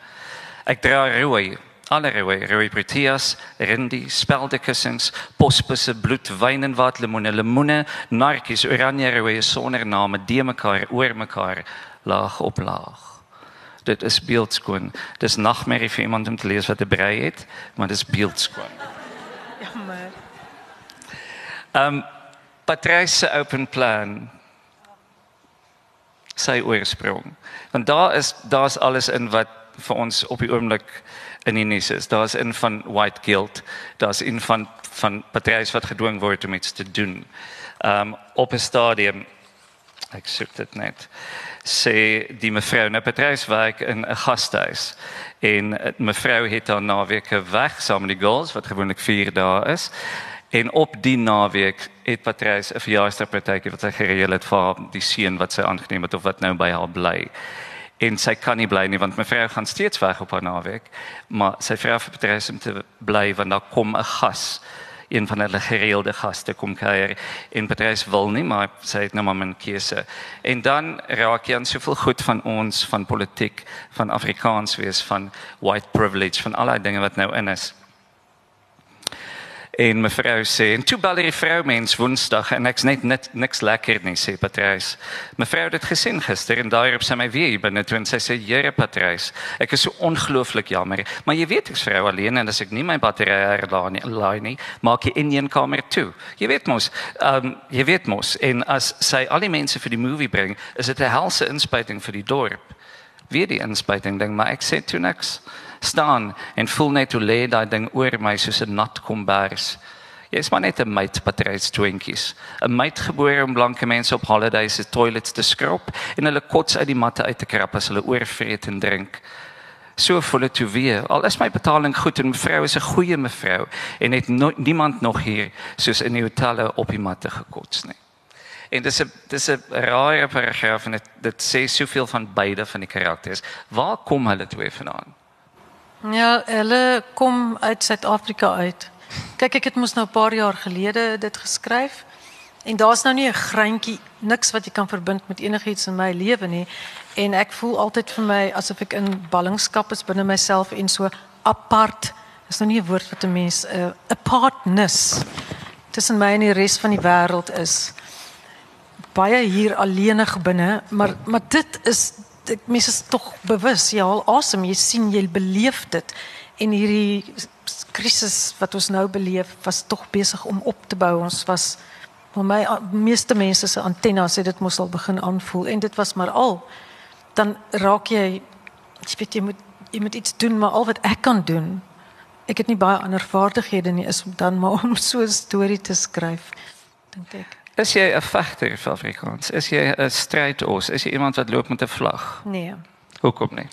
Ek dra rooi alle rooi, rooi proteas, rindi, speldekussings, posbusse, bloed, wyn en wat, lemoene, lemoene, narkies, oranje rooi sonder name, de mekaar oor mekaar, laag op laag. Dit is beeldskoon. Dis nagmerrie vir iemand om te lees wat 'n brei het, maar dis beeldskoon. Jammer. Ehm um, Patrice se open plan sy oorsprong. Want daar is daar's alles in wat vir ons op die oomblik in die nuus is. Daar's in van white guilt, daar's in van van Patrice wat gedwing word om iets te doen. Ehm um, op 'n stadium ek soek dit net sê die mevrou nou Patrice werk in 'n gastehuis en mevrou het dan naweke weg saam met die girls wat gewoonlik 4 dae is En op die naweek het Patrice 'n verjaarsdagpartytjie wat sy gereël het vir die seun wat sy aangeneem het of wat nou by haar bly. En sy kan nie bly nie want mevrou gaan steeds weg op haar naweek, maar sy vra vir Patrice om te bly want daar kom 'n gas, een van hulle gereelde gaste kom kuier. En Patrice wil nie, maar sy het nou maar 'n keuse. En dan raak jy aan soveel goed van ons van politiek, van Afrikaans wees, van white privilege, van al daai dinge wat nou in is. En mevrou sê, en toe bel die vrou mens Woensdag en ek's net net niks lekker nie, sê Patrice. Mevrou het dit gesien gister en daarop sê my weer binne toe en sy sê, "Here Patrice, ek is so ongelooflik jammer, maar jy weet ek's vrou alleen en as ek nie my batterye herlaai nie, maak jy in een kamer toe. Jy weet mos, ehm um, jy weet mos en as sy al die mense vir die movie bring, is dit 'n helse inspuiting vir die dorp. Wie die inspuiting ding, maar ek sê toe niks staan en voel net hoe lê daai ding oor my soos 'n nat kombers. Jy's maar net 'n mate patrys twinkies. 'n Mate gebore om blanke mense op holidays se toilets te skrob en hulle kots uit die matte uit te krap as hulle oorvreet en drink. So voel dit toe weer. Al is my betaling goed en mevrou is 'n goeie mevrou en het no niemand nog hier soos in die hotelle op die matte gekots nie. En dis 'n dis 'n rare paragraaf en dit sê soveel van beide van die karakters. Waar kom hulle twee vandaan? Ja, hulle kom uit Suid-Afrika uit. Kyk, ek het mos nou 'n paar jaar gelede dit geskryf. En daar's nou nie 'n greintjie niks wat jy kan verbind met enigiets in my lewe nie. En ek voel altyd vir my asof ek in ballingskap is binne myself en so apart. Dis nou nie 'n woord wat 'n mens 'n uh, apartness tussen my en die res van die wêreld is. Baie hier alleenig binne, maar maar dit is ek mense is tog bewus jy haal asem jy sien jy beleef dit. En hierdie krisis wat ons nou beleef was tog besig om op te bou. Ons was vir my meeste mense se antennes het dit mos al begin aanvoel. En dit was maar al. Dan raak jy jy weet jy moet jy moet iets doen maar al wat ek kan doen ek het nie baie ander vaardighede nie is dan maar om so 'n storie te skryf dink ek Is jy 'n vegter vir Afrikaans? Is jy 'n strydos? Is jy iemand wat loop met 'n vlag? Nee. Hoekom nie?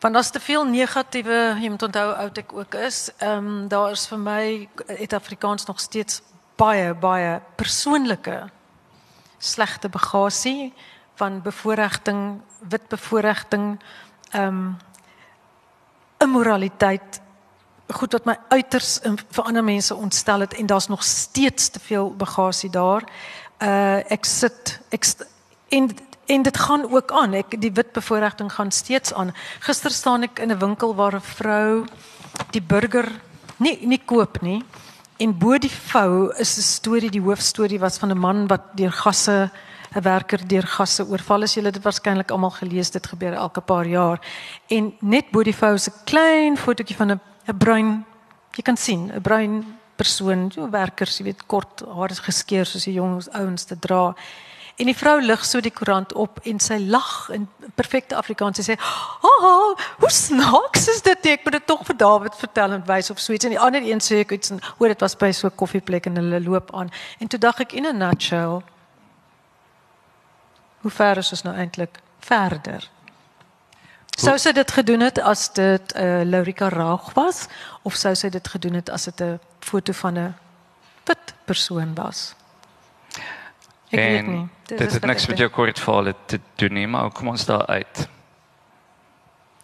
Want daar's te veel negatiewe, jy moet onthou oud ek ook is. Ehm um, daar is vir my het Afrikaans nog steeds baie baie persoonlike slegte bagasie van bevoordiging, wit bevoordiging, ehm um, immoraliteit goed wat my uiters vir ander mense ontstel het en daar's nog steeds te veel bagasie daar. Uh ek sit ek en en dit gaan ook aan. Ek die wit bevoordiging gaan steeds aan. Gister staan ek in 'n winkel waar 'n vrou die burger nie nie koop nie. En bo die vou is 'n storie, die hoofstorie was van 'n man wat deur gasse 'n werker deur gasse oorval. As julle dit waarskynlik almal gelees, dit gebeur elke paar jaar. En net bo die vou is 'n klein fotootjie van 'n 'n bruin jy kan sien 'n bruin persoon, so werkers, jy weet kort haar is geskeur soos die jong ouens te dra. En die vrou lig so die koerant op en sy lag in perfekte Afrikaans. Sy sê: "Ha, hoe snaaks is dit? Ek moet dit tog vir David vertel en wys of so iets." En die ander een sê ek iets en hoor dit was by so 'n koffieplek en hulle loop aan. En toe dink ek in 'n nutshell, hoe ver is ons nou eintlik verder? Sou sy dit gedoen het as dit 'n uh, Laurika Raag was of sou sy dit gedoen het as dit 'n foto van 'n wit persoon was? Ek en weet nie. Dit, dit het niks met jou kort val te doen nie, maar kom ons daar uit.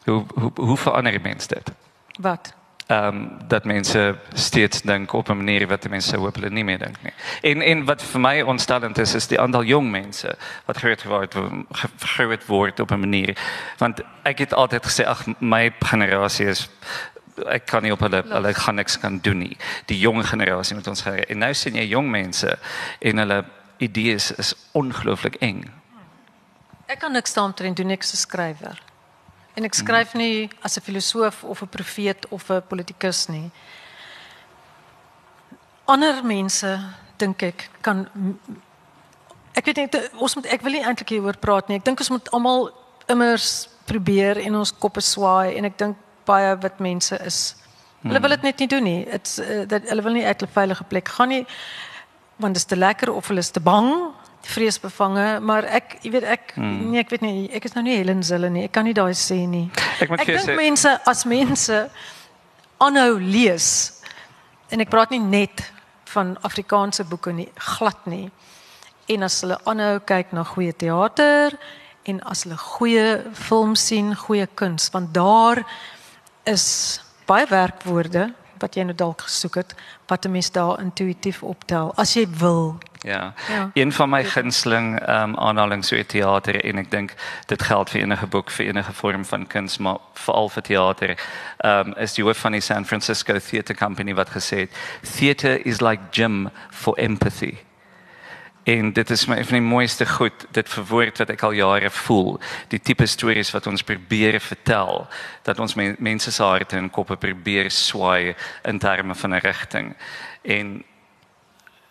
Hoe hoe hoe verander mense dit? Wat? Ehm um, dat mense steeds dink op 'n manier wat mense hoop hulle nie meer dink nie. En en wat vir my ontstellend is is die aantal jong mense wat groot word groot word op 'n manier want ek het altyd gesê ag my generasie is ek kan nie op hulle hulle gaan niks kan doen nie. Die jong generasie moet ons gaan en nou sien jy jong mense en hulle idees is ongelooflik eng. Ek kan niks daaroor doen ek 'n skrywer. En ek skryf nie as 'n filosoof of 'n profeet of 'n politikus nie. Ander mense dink ek kan ek weet nie ons moet ek wil nie eintlik hieroor praat nie. Ek dink ons moet almal immers probeer en ons koppe swaai en ek dink baie wat mense is. Hulle wil dit net nie doen nie. Dit's uh, dat hulle wil nie uit 'n veilige plek gaan nie want dit is te lekker of hulle is te bang vreesbevange, maar ek jy weet ek hmm. nee, ek weet nie, ek is nou nie Helen Zille nie. Ek kan nie daai sê nie. Ek, ek dink sê... mense as mense aanhou lees en ek praat nie net van Afrikaanse boeke nie, glad nie. En as hulle aanhou kyk na goeie teater en as hulle goeie film sien, goeie kuns, want daar is baie werkwoorde wat jy nou dalk gesoek het wat 'n mens daar intuïtief optel as jy wil. Ja. ja. Een van my gunsteling ehm um, aanhalings so teater en ek dink dit geld vir enige boek vir enige vorm van kuns maar veral vir teater. Ehm um, is die hoof van die San Francisco Theatre Company wat gesê het theater is like gym for empathy. En dit is my een van die mooiste goed dit verwoord wat ek al jare voel. Die tipe stories wat ons probeer vertel dat ons men, mense se harte en koppe probeer swaai in terme van 'n rigting. En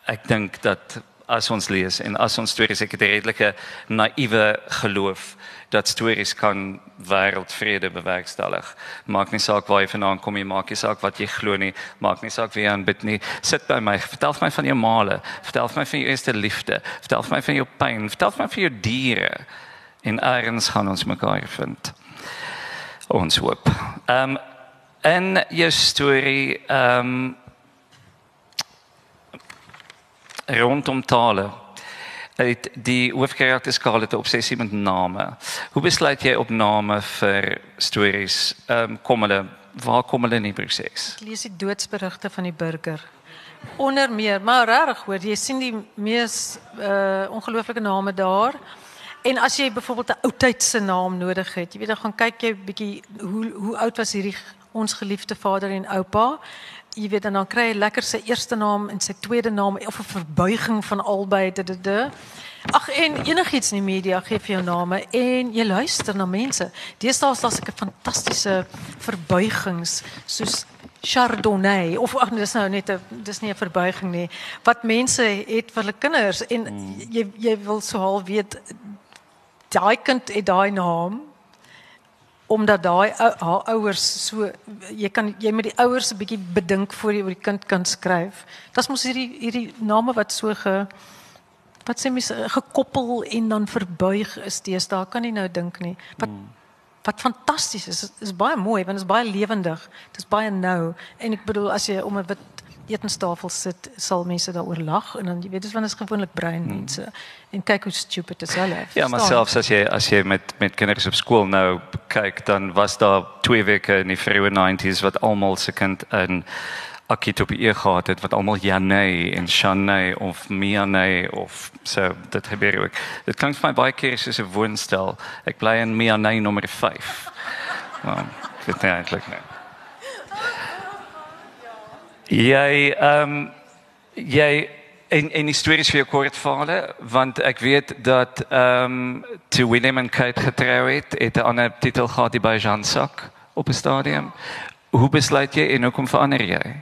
ek dink dat as ons lees en as ons stories ek het 'n redelike naïewe geloof dat stories kan wêreldvrede bewerkstellig. Maak nie saak waar jy vandaan kom nie, maak nie saak wat jy glo nie, maak nie saak wie jy aanbid nie. Sit by my, vertel my van jou male, vertel my van jou eerste liefde, vertel my van jou pyn, vertel my van jou diere. En eers gaan ons mekaar vind. Ons hoop. Ehm um, en jou storie ehm um, rondom tale. Het die hoofkarakter skaal het 'n obsessie met name. Hoe besluit jy op name vir stories? Ehm um, kom hulle waar kom hulle in die proses? Ek lees die doodsberigte van die burger. Onder meer, maar regtig hoor, jy sien die mees uh ongelooflike name daar. En as jy byvoorbeeld 'n oudtydse naam nodig het, jy weet dan gaan kyk jy bietjie hoe hoe oud was hierdie ons geliefde vader en oupa jy weet dan dan kry hy lekker sy eerste naam en sy tweede naam of 'n verbuiging van albei dit dit Ag en enigiets in die media gee vir jou name en jy luister na mense. Deesdae is daar seker fantastiese verbuigings soos Chardonnay of ag dis nou net 'n dis nie 'n verbuiging nie. Wat mense het vir hulle kinders en hmm. jy jy wil so half weet daai kind het daai naam omdat daai haar ouers so jy kan jy met die ouers 'n bietjie bedink voor jy oor die kind kan skryf. Dit mos hierdie hierdie name wat so ge wat sê mens gekoppel en dan verbuig is steeds daar kan jy nou dink nie. Wat hmm. wat fantasties is, is is baie mooi want dit is baie lewendig. Dit is baie nou en ek bedoel as jy om 'n wit etenstafel sit, sal mense daaroor lag en dan jy weet dis wanneer is gewoonlik brein hmm. mense en kyk hoe stupid is hulle. Ja, maar selfs as jy as jy met met kinders op skool nou kyk, dan was daar twee weke in die vroeë 90s wat almal se kind in Akito op eer gehad het wat almal Janey en Shaney of Mianey of so dit gebeur ook. Dit klink vir my baie keer soos 'n woonstel. Ek bly in Mianey nommer 5. Nou, dit is eintlik net Jy ehm um, jy en en die stories vir jou kort verhale want ek weet dat ehm um, toe William en Kate getrou het, het 'n ander titel gehad by Jean Sack op 'n stadium. Hoe besluit jy en hoe kom verander jy?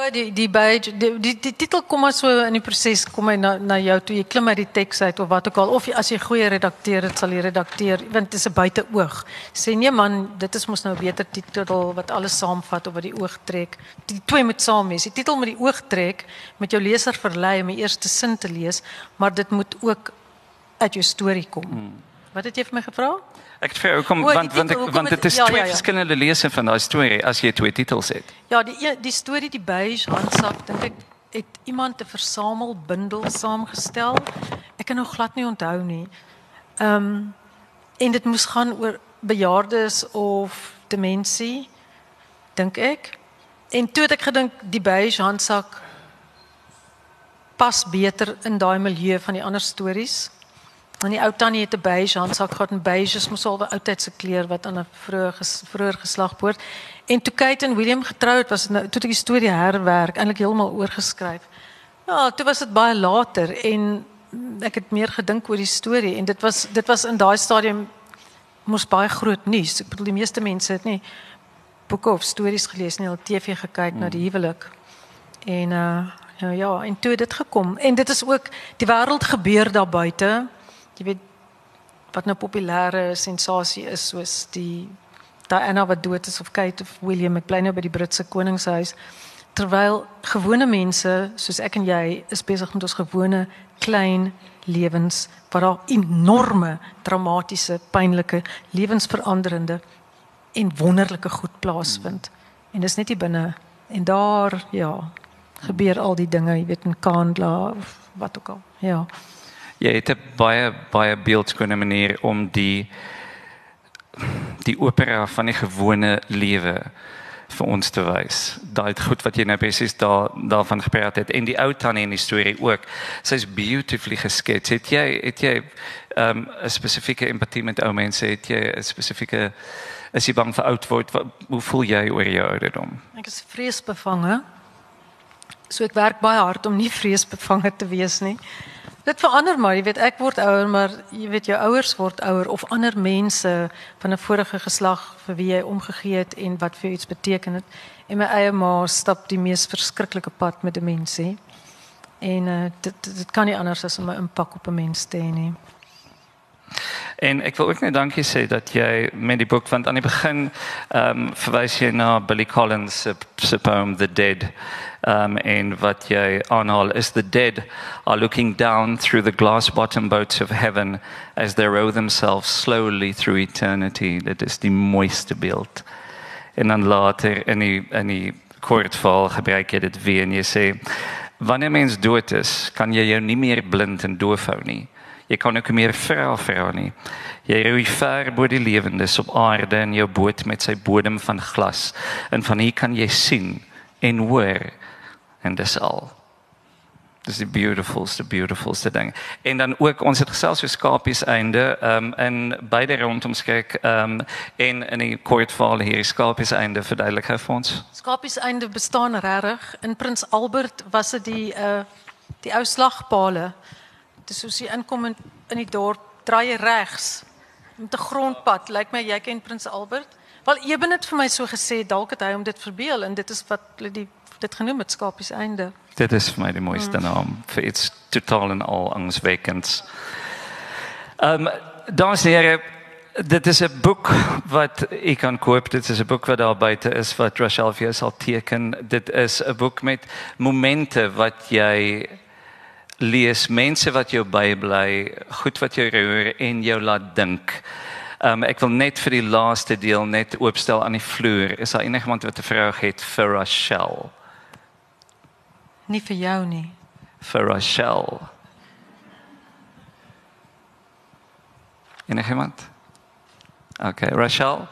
Ja, die die by die, die die titel kom maar so in die proses kom hy na na jou toe jy klim uit die teks uit of wat ook al of jy, as jy goeie redakteur het sal jy redakteer want dit is 'n buiteoog. Sê nee man, dit is mos nou 'n beter titel wat alles saamvat of wat die oog trek. Die twee moet saam wees. Die titel moet die oog trek met jou leser verlei om die eerste sin te lees, maar dit moet ook uit jou storie kom. Hmm. Wat het jy vir my gevra? Ek het vir jou kom want want ek, want dit is ja, twee ja, ja. verskillende lese van daai storie as jy twee titels het. Ja, die die storie die beige handsak dink ek het iemand 'n versamel bundel saamgestel. Ek kan nou glad nie onthou nie. Ehm um, en dit moes gaan oor bejaardes of demensie dink ek. En toe het ek gedink die beige handsak pas beter in daai milieu van die ander stories. En die ou tannie het 'n beige handsak gehad en beige is mos al 'n oudtydse kleur wat aan 'n vroeë ges, vroeër geslag behoort. En toe Kate en William getroud was, nou toe ek die storie herwerk, eintlik heeltemal oorgeskryf. Ja, toe was dit baie later en ek het meer gedink oor die storie en dit was dit was in daai stadium mos baie groot nuus. Ek bedoel die meeste mense het nie boeke of stories gelees nie, al TV gekyk hmm. na die huwelik. En uh ja, ja, en toe het dit gekom en dit is ook die wêreld gebeur daar buite. Jy weet wat nou populêre sensasie is soos die Diana wat dood is of Kate of William ek bly nou by die Britse koningshuis. Terwyl gewone mense soos ek en jy is besig met ons gewone klein lewens wat daar enorme dramatiese pynlike lewensveranderende en wonderlike goed plaasvind. Hmm. en dis net hier binne. En daar ja gebeur al die dinge jy weet in Kandla of wat ook al. Ja jy het 'n baie baie beeldskone manier om die die opera van die gewone lewe vir ons te wys. Daai goed wat jy nou presies daar daarvan gepraat het en die ou tannie in die storie ook. Sy's beautifully geskets. Het jy het jy ehm, 'n um, spesifieke empatie met ou mense? Het jy 'n spesifieke is jy bang vir oud word? Wat, hoe voel jy oor jou ouderdom? Ek is vreesbevange. So ek werk baie hard om nie vreesbevange te wees nie. Dit verander maar, jy weet ek word ouer, maar jy weet jou ouers word ouer of ander mense van 'n vorige geslag vir wie jy omgegee het en wat vir iets beteken het. En my eie ma stap die mees verskriklike pad met demensie. En uh, dit dit kan nie anders as om 'n impak op 'n mens te hê nie. En ek wil ook net dankie sê dat jy met die boek want aan die begin ehm um, verwys jy na Billy Collins se se poem The Dead. Um, en wat jy aanhaal is the dead are looking down through the glass bottom boats of heaven as they row themselves slowly through eternity. Dit is die mooiste beeld. En dan later in die in die kortval gebruik jy dit weer en jy sê wanneer mens dood is kan jy jou nie meer blind en doof hou nie jy kan ook meer vra vra nie jy roei ver bo die lewendes op aarde in jou boot met sy bodem van glas en van hier kan jy sien en hoor en dis al. Dis die beautifulste beautifulste ding. En dan ook ons het gesels oor skapies einde ehm um, in beide rondom kyk ehm um, en in die kortval hier skapies einde verduidelik hy vir ons. Skapies einde bestaan regtig. In Prins Albert was dit die uh die ou slagpale. Dis soos jy inkom in, in die dorp, draai jy regs met 'n grondpad. Lyk my jy ken Prins Albert. Wel Eben het vir my so gesê dalk het hy om dit verbeel en dit is wat hulle die dit genoem het skapies einde. Dit is vir my die mooiste mm. naam vir iets totaal en al angswekkends. Ehm um, dames en here, dit is 'n boek wat ek kan koop. Dit is 'n boek wat daar buite is wat Rachel vir sal teken. Dit is 'n boek met momente wat jy lees, mense wat jou bybly, goed wat jou roer en jou laat dink. Um, ek wil net vir die laaste deel net oopstel aan die vloer. Is daar enigiemand wat 'n vraag het vir Rachel? Nie vir jou nie. Vir Rachel. Enigiemand? Okay, Rachel.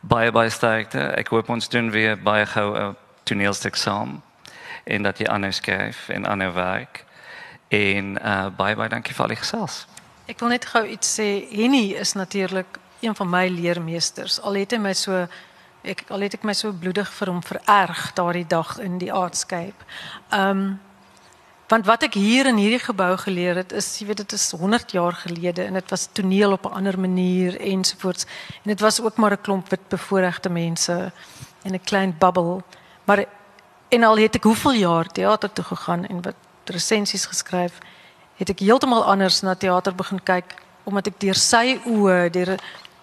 Baie baie sterkte. Ek hoop ons doen weer baie gou 'n toneelstuk saam en dat jy aanhou skryf en aanhou werk. En uh baie baie dankie vir al die gesels. Ek wil net gou iets sê. Henny is natuurlik een van my leermeesters. Al het hy my so ek al het ek my so bloedig vir hom vererg daardie dag in die aardskyp. Ehm um, want wat ek hier in hierdie gebou geleer het is jy weet dit is 100 jaar gelede en dit was toneel op 'n ander manier ensovoorts en dit was ook maar 'n klomp wit bevoorregte mense en 'n klein bubbel. Maar en al het ek hoeveel jaar teater toe gegaan en wat resensies geskryf, het ek heeltemal anders na teater begin kyk omdat ek deur sy oë, deur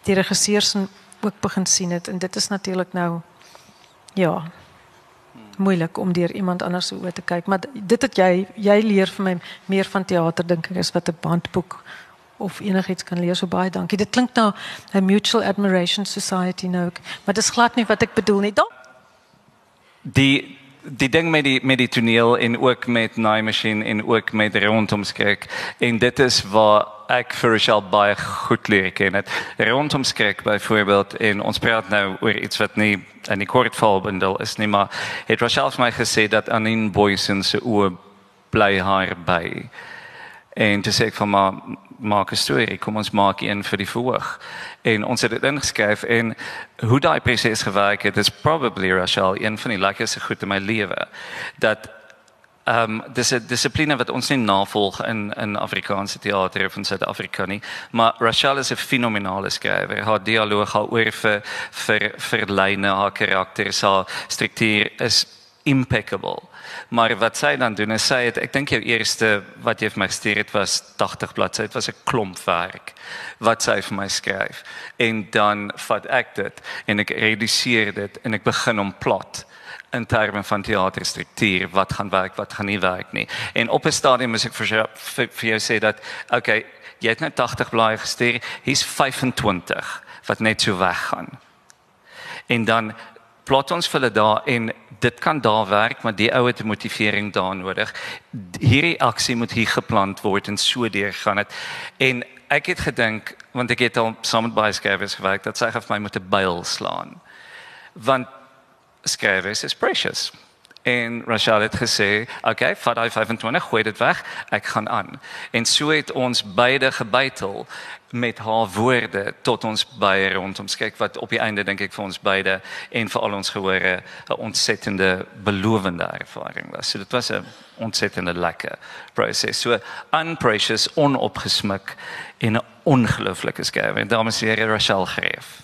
die regisseur se ook begin sien het en dit is natuurlik nou ja moeilik om deur iemand anders se oë te kyk maar dit het jy jy leer vir my meer van teater dink ek is wat 'n bandboek of enigiets kan leer so baie dankie. Dit klink nou 'n mutual admiration society nou maar dit is glad nie wat ek bedoel nie. Dan die die ding met die met die toneel en ook met Naai Machine en ook met rondom skrik en dit is waar ek vir Rochelle baie goed leer ken het. Rondom skrik byvoorbeeld en ons praat nou oor iets wat nie in die kortvalbundel is nie, maar het Rochelle vir my gesê dat Anin Boysen se oë bly haar by. En toe sê ek van maar maak 'n storie, kom ons maak een vir die verhoog. En ons het dit ingeskryf en hoe daai proses gewerk het, is probably Rochelle een van die lekkerste goed in my lewe. Dat ehm um, dis 'n dissipline wat ons nie navolg in in Afrikaanse teater of in Suid-Afrika nie, maar Rochelle is 'n fenominale skrywer. Haar dialoog, haar oor vir vir vir lyne, haar karakter, haar struktuur is impeccable. Maar wat sy dan doen is sy het ek dink jou eerste wat jy vir my gestuur het was 80 bladsye. Dit was 'n klomp werk wat sy vir my skryf. En dan vat ek dit en ek reduseer dit en ek begin om plot in terme van teaterstruktuur wat gaan werk wat gaan nie werk nie en op 'n stadium moet ek vir jou, vir, vir jou sê dat okay jy het net 80 blaaie gestuur hier's 25 wat net so weggaan en dan plot ons vir hulle daar en dit kan daar werk maar die ouer te motivering daar nodig. Hierdie aksie moet hier geplant word en so deur gaan dit en ek het gedink want ek het al saam met baie skrywers gewerk dat sy het vir my moet 'n byl slaan. Want skryf is precious. En Rachel het gesê, "Oké, okay, vat hy 25, gooi dit weg, ek gaan aan." En so het ons beide gebytel met haar woorde tot ons baie rondom kyk wat op die einde dink ek vir ons beide en vir al ons gehore 'n ontsettende belovende ervaring was. So dit was 'n ontsettende lekker proses. So unprecious, onopgesmik en 'n ongelooflike skrywer. Dames en here Rachel Greef.